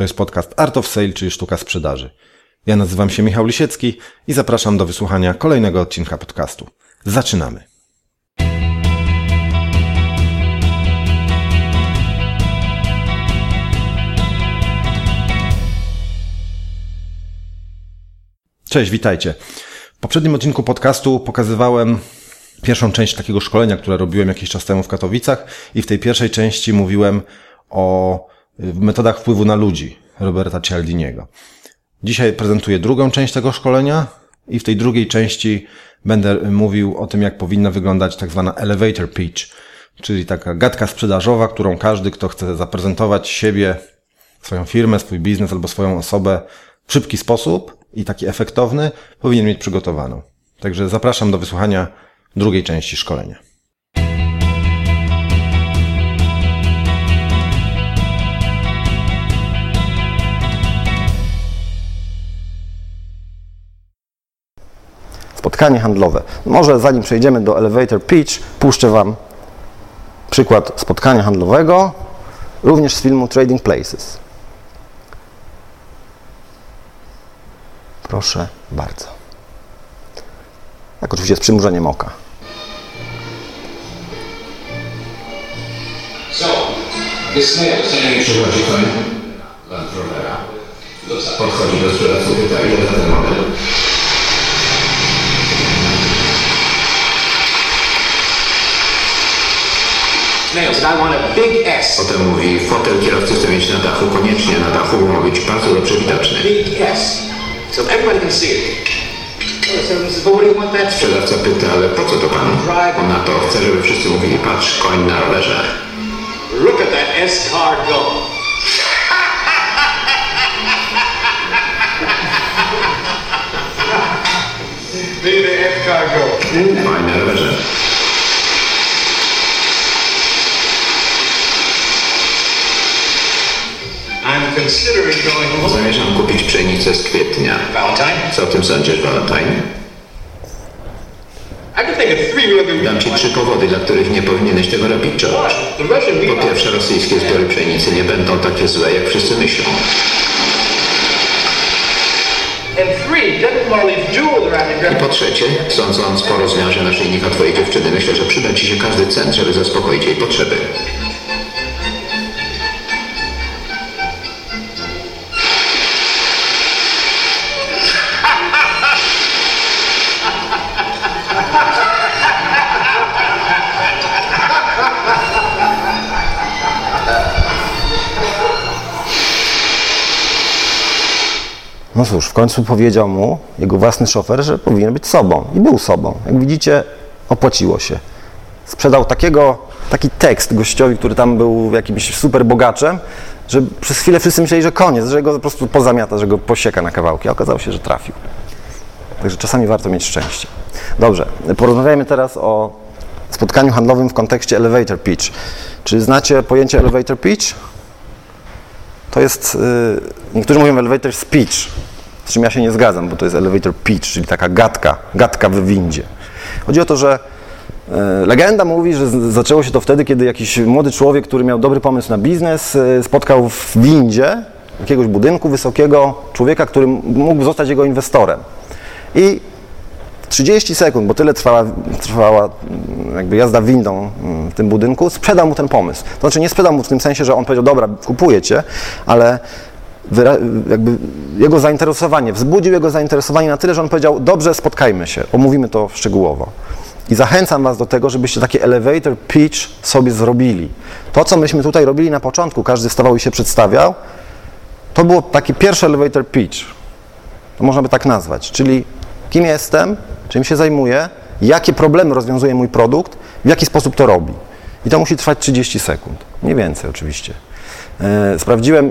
To jest podcast Art of Sale, czyli sztuka sprzedaży. Ja nazywam się Michał Lisiecki i zapraszam do wysłuchania kolejnego odcinka podcastu. Zaczynamy. Cześć, witajcie. W poprzednim odcinku podcastu pokazywałem pierwszą część takiego szkolenia, które robiłem jakiś czas temu w Katowicach i w tej pierwszej części mówiłem o y, metodach wpływu na ludzi Roberta Cialdiniego. Dzisiaj prezentuję drugą część tego szkolenia i w tej drugiej części będę mówił o tym, jak powinna wyglądać tak zwana elevator pitch, czyli taka gadka sprzedażowa, którą każdy, kto chce zaprezentować siebie, swoją firmę, swój biznes albo swoją osobę w szybki sposób i taki efektowny, powinien mieć przygotowaną. Także zapraszam do wysłuchania drugiej części szkolenia. Spotkanie handlowe. Może zanim przejdziemy do elevator pitch, puszczę Wam przykład spotkania handlowego, również z filmu Trading Places. Proszę bardzo. Tak, oczywiście z przymrużeniem oka. So, this standing Przychodzi koń Land Rovera. Podchodzi do sprzedawcy, pyta ile za ten model. I want a big S. Potem mówi, fotel kierowcy chce mieć na dachu, koniecznie na dachu, bo ma być bardzo dobrze widoczny. Big S. So everybody can see it. Sprzedawca pyta, ale po co to panu? On na to chce, żeby wszyscy mówili, patrz, koń na rowerze. Look at that S car go. Look at the S car go. Koń na rowerze. Zamierzam kupić pszenicę z kwietnia. Co o tym sądzisz, Valentine? Dam ci trzy powody, dla których nie powinieneś tego robić, George. Po pierwsze, rosyjskie zbiory pszenicy nie będą takie złe, jak wszyscy myślą. I po trzecie, sądząc po rozmiarze naszyjnika twojej dziewczyny, myślę, że przyda ci się każdy cent, żeby zaspokoić jej potrzeby. No cóż, w końcu powiedział mu jego własny szofer, że powinien być sobą. I był sobą. Jak widzicie, opłaciło się. Sprzedał takiego, taki tekst gościowi, który tam był jakimś super bogaczem, że przez chwilę wszyscy myśleli, że koniec, że go po prostu pozamiata, że go posieka na kawałki. A okazało się, że trafił. Także czasami warto mieć szczęście. Dobrze, porozmawiajmy teraz o spotkaniu handlowym w kontekście elevator pitch. Czy znacie pojęcie elevator pitch? To jest, y, niektórzy mówią elevator speech, z czym ja się nie zgadzam, bo to jest elevator pitch, czyli taka gadka, gadka w windzie. Chodzi o to, że y, legenda mówi, że zaczęło się to wtedy, kiedy jakiś młody człowiek, który miał dobry pomysł na biznes, y, spotkał w windzie jakiegoś budynku wysokiego człowieka, który mógł zostać jego inwestorem. I 30 sekund, bo tyle trwała, trwała mm, jakby jazda windą mm, w tym budynku, sprzedał mu ten pomysł. To znaczy nie sprzedał mu w tym sensie, że on powiedział, dobra, kupuję cię, ale jakby jego zainteresowanie, wzbudził jego zainteresowanie na tyle, że on powiedział, dobrze, spotkajmy się, omówimy to szczegółowo. I zachęcam Was do tego, żebyście taki elevator pitch sobie zrobili. To, co myśmy tutaj robili na początku, każdy wstawał i się przedstawiał, to było taki pierwszy elevator pitch. To można by tak nazwać, czyli kim jestem, czym się zajmuję, jakie problemy rozwiązuje mój produkt, w jaki sposób to robi. I to musi trwać 30 sekund, nie więcej oczywiście. E, Sprawdziłem e,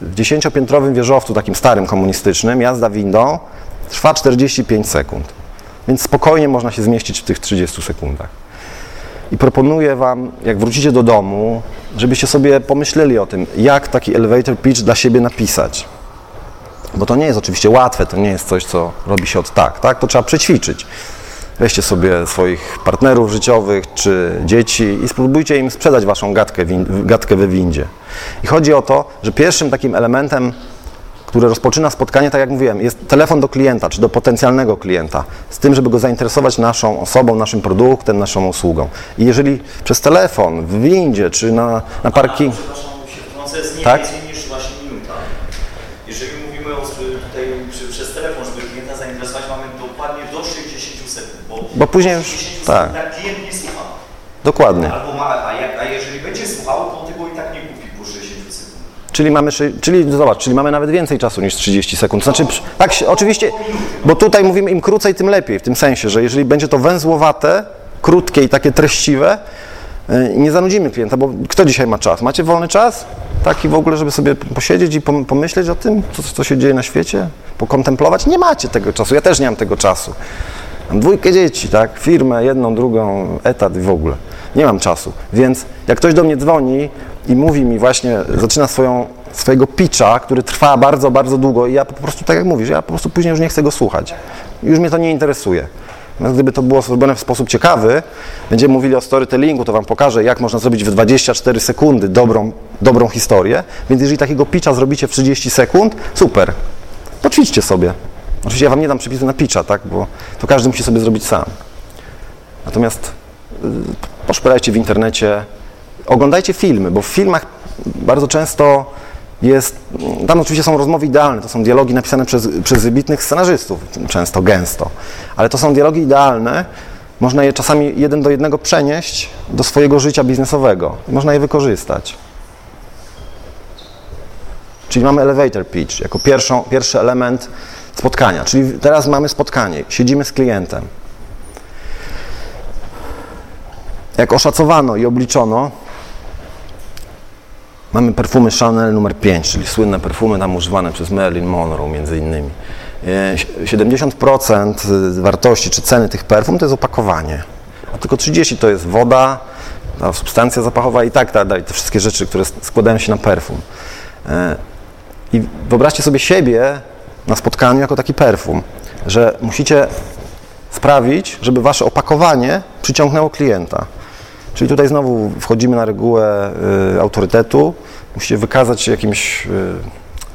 w dziesięciopiętrowym wieżowcu, takim starym komunistycznym, jazda windą trwa 45 sekund. Więc spokojnie można się zmieścić w tych 30 sekundach. I proponuję Wam, jak wrócicie do domu, żebyście sobie pomyśleli o tym, jak taki elevator pitch dla siebie napisać. Bo to nie jest oczywiście łatwe, to nie jest coś, co robi się od tak, tak? To trzeba przećwiczyć. Weźcie sobie swoich partnerów życiowych czy dzieci i spróbujcie im sprzedać waszą gadkę, gadkę we windzie. I chodzi o to, że pierwszym takim elementem, który rozpoczyna spotkanie, tak jak mówiłem, jest telefon do klienta czy do potencjalnego klienta, z tym, żeby go zainteresować naszą osobą, naszym produktem, naszą usługą. I jeżeli przez telefon, w windzie czy na, na parking. Przepraszam, się wtrącę, jest nie Tak? więcej niż właśnie minuta. Jeżeli mówimy o tutaj przy, przez telefon, żeby klienta zainteresować, mamy dokładnie do 60 sekund, bo, później już- 60 tak. sekund klient nie słucha. Dokładnie. Albo ma, a, jak, a jeżeli będzie słuchał, to on tego i tak nie kupi po 60 sekund. Czyli mamy, czyli zobacz, czyli mamy nawet więcej czasu niż 30 sekund. Znaczy, przy- tak, się- oczywiście, bo tutaj mówimy im krócej, tym lepiej, w tym sensie, że jeżeli będzie to węzłowate, krótkie i takie treściwe, y, nie zanudzimy klienta, bo kto dzisiaj ma czas? Macie wolny czas? Taki w ogóle, żeby sobie posiedzieć i pom- pomyśleć o tym, co, co się dzieje na świecie? Pokontemplować? Nie macie tego czasu, ja też nie mam tego czasu. Mam dwójkę dzieci, tak? Firmę, jedną, drugą, etat i w ogóle. Nie mam czasu. Więc jak ktoś do mnie dzwoni i mówi mi właśnie, zaczyna swoją, swojego pitcha, który trwa bardzo, bardzo długo i ja po prostu, tak jak mówisz, ja po prostu później już nie chcę go słuchać. Już mnie to nie interesuje. Natomiast gdyby to było zrobione w sposób ciekawy, będziemy mówili o storytellingu, to Wam pokażę, jak można zrobić w 24 sekundy dobrą, dobrą historię. Więc jeżeli takiego pitcha zrobicie w 30 sekund, super. Poćwiczcie sobie. Oczywiście ja Wam nie dam przepisu na pitcha, tak? bo to każdy musi sobie zrobić sam. Natomiast y, poszperajcie w internecie, oglądajcie filmy, bo w filmach bardzo często jest, tam oczywiście są rozmowy idealne, to są dialogi napisane przez, przez wybitnych scenarzystów, często, gęsto, ale to są dialogi idealne, można je czasami jeden do jednego przenieść do swojego życia biznesowego i można je wykorzystać. Czyli mamy elevator pitch jako pierwszą, pierwszy element spotkania. Czyli teraz mamy spotkanie, siedzimy z klientem. Jak oszacowano i obliczono, mamy perfumy Chanel numer 5, czyli słynne perfumy tam używane przez Marilyn Monroe między innymi. E, 70% wartości czy ceny tych perfum to jest opakowanie, a tylko 30% to jest woda, ta substancja zapachowa i tak dalej, te wszystkie rzeczy, które składają się na perfum. E, I wyobraźcie sobie siebie na spotkaniu jako taki perfum, że musicie sprawić, żeby wasze opakowanie przyciągnęło klienta. Czyli tutaj znowu wchodzimy na regułę y, autorytetu, musicie wykazać się jakimś, y,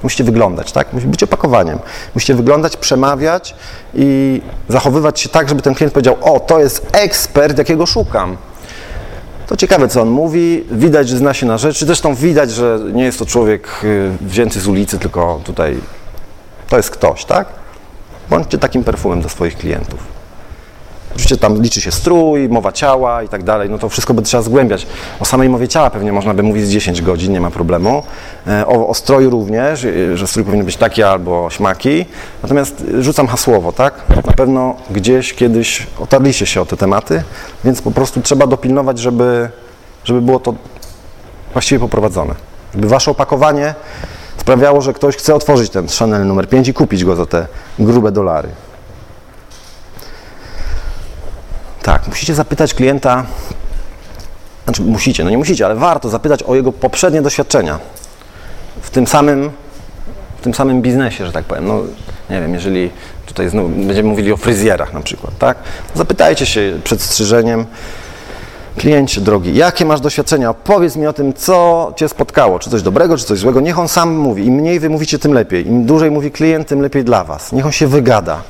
musicie wyglądać, tak? Musi być opakowaniem. Musicie wyglądać, przemawiać i zachowywać się tak, żeby ten klient powiedział, o, to jest ekspert, jakiego szukam. To ciekawe, co on mówi, widać, że zna się na rzeczy, zresztą widać, że nie jest to człowiek y, wzięty z ulicy, tylko tutaj to jest ktoś, tak? Bądźcie takim perfumem dla swoich klientów. Oczywiście tam liczy się strój, mowa ciała i tak dalej, no to wszystko by trzeba zgłębiać. O samej mowie ciała pewnie można by mówić z 10 godzin, nie ma problemu. E, O, o stroju również, e, że strój powinien być taki albo śmaki. Natomiast rzucam hasłowo, tak? Na pewno gdzieś kiedyś otarliście się o te tematy, więc po prostu trzeba dopilnować, żeby, żeby było to właściwie poprowadzone. Żeby wasze opakowanie sprawiało, że ktoś chce otworzyć ten Chanel numer 5 i kupić go za te grube dolary. Tak, musicie zapytać klienta, znaczy musicie, no nie musicie, ale warto zapytać o jego poprzednie doświadczenia w tym samym, w tym samym biznesie, że tak powiem. No, nie wiem, jeżeli tutaj będziemy mówili o fryzjerach na przykład, tak? Zapytajcie się przed strzyżeniem, kliencie drogi, jakie masz doświadczenia? Opowiedz mi o tym, co Cię spotkało, czy coś dobrego, czy coś złego. Niech on sam mówi. Im mniej Wy mówicie, tym lepiej. Im dłużej mówi klient, tym lepiej dla Was. Niech on się wygada.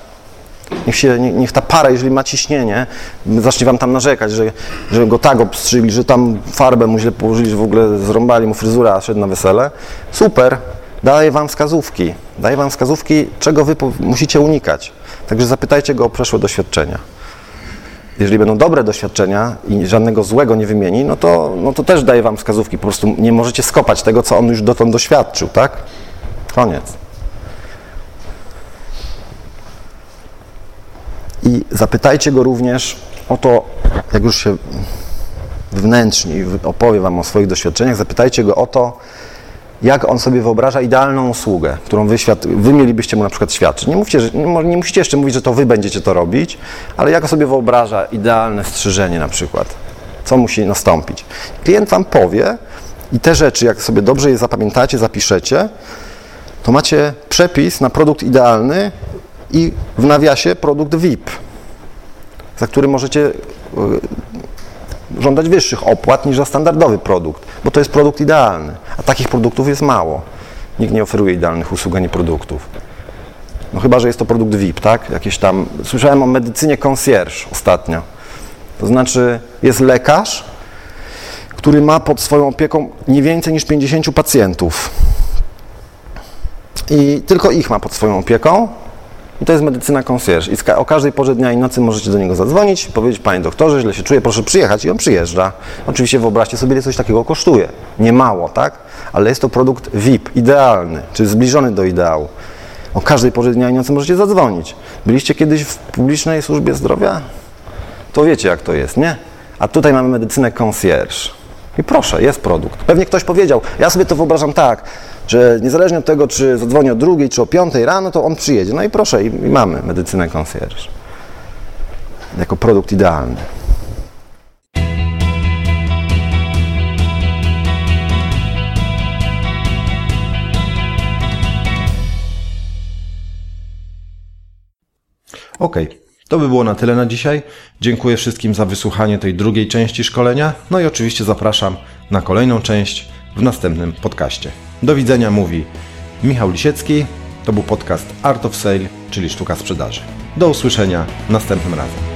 Niech, się, nie- niech ta para, jeżeli ma ciśnienie, zacznie wam tam narzekać, że, że go tak obstrzygli, że tam farbę mu źle położyli, że w ogóle zrąbali mu fryzurę, a szedł na wesele. Super, daję wam wskazówki. Daję wam wskazówki, czego wy musicie unikać. Także zapytajcie go o przeszłe doświadczenia. Jeżeli będą dobre doświadczenia i żadnego złego nie wymieni, no to, no to też daję wam wskazówki. Po prostu nie możecie skopać tego, co on już dotąd doświadczył, tak? Koniec. I zapytajcie go również o to, jak już się wnętrznie opowie Wam o swoich doświadczeniach, zapytajcie go o to, jak on sobie wyobraża idealną usługę, którą wy, świad- wy mielibyście mu na przykład świadczyć. Nie, mówcie, że, nie, nie musicie jeszcze mówić, że to Wy będziecie to robić, ale jak on sobie wyobraża idealne strzyżenie na przykład, co musi nastąpić. Klient Wam powie i te rzeczy, jak sobie dobrze je zapamiętacie, zapiszecie, to macie przepis na produkt idealny i w nawiasie produkt VIP. za który możecie y, żądać wyższych opłat niż za standardowy produkt, bo to jest produkt idealny, a takich produktów jest mało. Nikt nie oferuje idealnych usług ani produktów. No chyba, że jest to produkt VIP, tak? Jakieś tam. Słyszałem o medycynie concierge ostatnio. To znaczy, jest lekarz, który ma pod swoją opieką nie więcej niż 50 pacjentów. I tylko ich ma pod swoją opieką. I to jest medycyna concierge. I o każdej porze dnia i nocy możecie do niego zadzwonić, powiedzieć, panie doktorze, źle się czuję, proszę przyjechać. I on przyjeżdża. Oczywiście wyobraźcie sobie, ile coś takiego kosztuje. Nie mało, tak? Ale jest to produkt VIP, idealny, czy zbliżony do ideału. O każdej porze dnia i nocy możecie zadzwonić. Byliście kiedyś w publicznej służbie zdrowia? To wiecie, jak to jest, nie? A tutaj mamy medycynę concierge. I proszę, jest produkt. Pewnie ktoś powiedział, ja sobie to wyobrażam tak, że niezależnie od tego, czy zadzwoni o drugiej, czy o piątej rano, to on przyjedzie. No i proszę, i, i mamy medycynę concierge. Jako produkt idealny. Okej, to by było na tyle na dzisiaj. Dziękuję wszystkim za wysłuchanie tej drugiej części szkolenia. No i oczywiście zapraszam na kolejną część w następnym podcaście. Do widzenia mówi Michał Lisiecki. To był podcast Art of Sale, czyli sztuka sprzedaży. Do usłyszenia następnym razem.